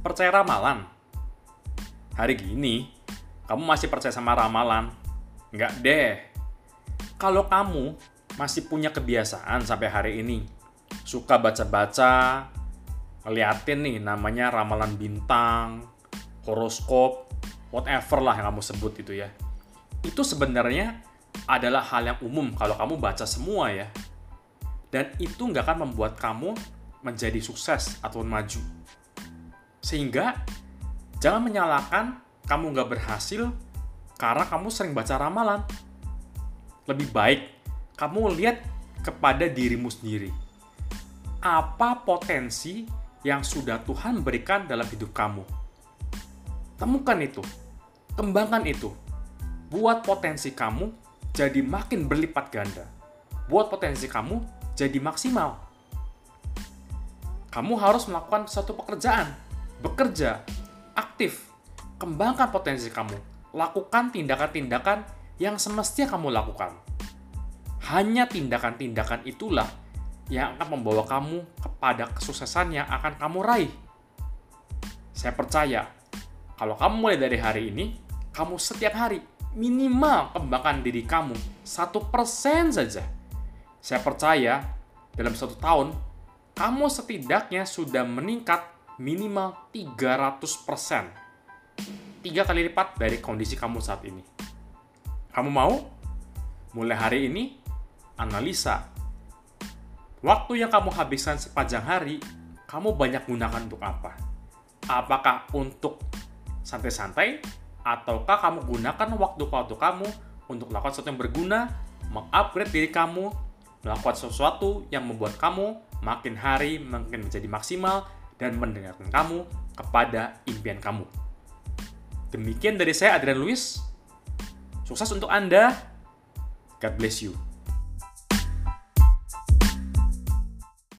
percaya ramalan? Hari gini, kamu masih percaya sama ramalan? Nggak deh. Kalau kamu masih punya kebiasaan sampai hari ini, suka baca-baca, ngeliatin nih namanya ramalan bintang, horoskop, whatever lah yang kamu sebut itu ya. Itu sebenarnya adalah hal yang umum kalau kamu baca semua ya. Dan itu nggak akan membuat kamu menjadi sukses atau maju. Sehingga jangan menyalahkan kamu nggak berhasil karena kamu sering baca ramalan. Lebih baik kamu lihat kepada dirimu sendiri. Apa potensi yang sudah Tuhan berikan dalam hidup kamu? Temukan itu, kembangkan itu, buat potensi kamu jadi makin berlipat ganda. Buat potensi kamu jadi maksimal. Kamu harus melakukan satu pekerjaan, bekerja, aktif, kembangkan potensi kamu, lakukan tindakan-tindakan yang semestinya kamu lakukan. Hanya tindakan-tindakan itulah yang akan membawa kamu kepada kesuksesan yang akan kamu raih. Saya percaya, kalau kamu mulai dari hari ini, kamu setiap hari minimal kembangkan diri kamu satu persen saja. Saya percaya dalam satu tahun, kamu setidaknya sudah meningkat minimal 300 persen. Tiga kali lipat dari kondisi kamu saat ini. Kamu mau? Mulai hari ini, analisa. Waktu yang kamu habiskan sepanjang hari, kamu banyak gunakan untuk apa? Apakah untuk santai-santai ataukah kamu gunakan waktu-waktu kamu untuk melakukan sesuatu yang berguna, mengupgrade diri kamu, melakukan sesuatu yang membuat kamu makin hari makin menjadi maksimal dan mendengarkan kamu kepada impian kamu. Demikian dari saya Adrian Luis. Sukses untuk Anda. God bless you.